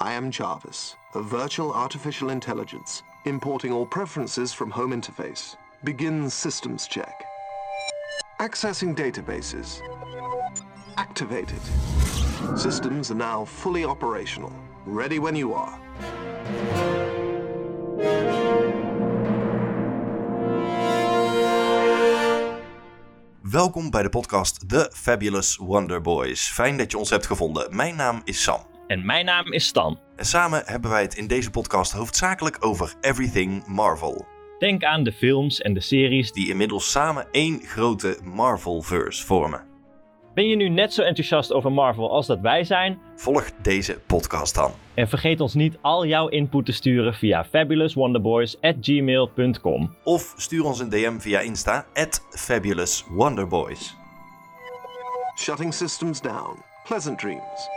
I am Jarvis, a virtual artificial intelligence, importing all preferences from home interface. Begin systems check. Accessing databases. Activated. Systems are now fully operational. Ready when you are. Welkom bij de podcast The Fabulous Wonder Boys. Fijn dat je ons hebt gevonden. Mijn naam is Sam. En mijn naam is Stan. En samen hebben wij het in deze podcast hoofdzakelijk over everything Marvel. Denk aan de films en de series. Die inmiddels samen één grote Marvel-verse vormen. Ben je nu net zo enthousiast over Marvel als dat wij zijn? Volg deze podcast dan. En vergeet ons niet al jouw input te sturen via fabulouswonderboys@gmail.com. Of stuur ons een DM via Insta, at Fabulous Wonderboys. Shutting systems down. Pleasant dreams.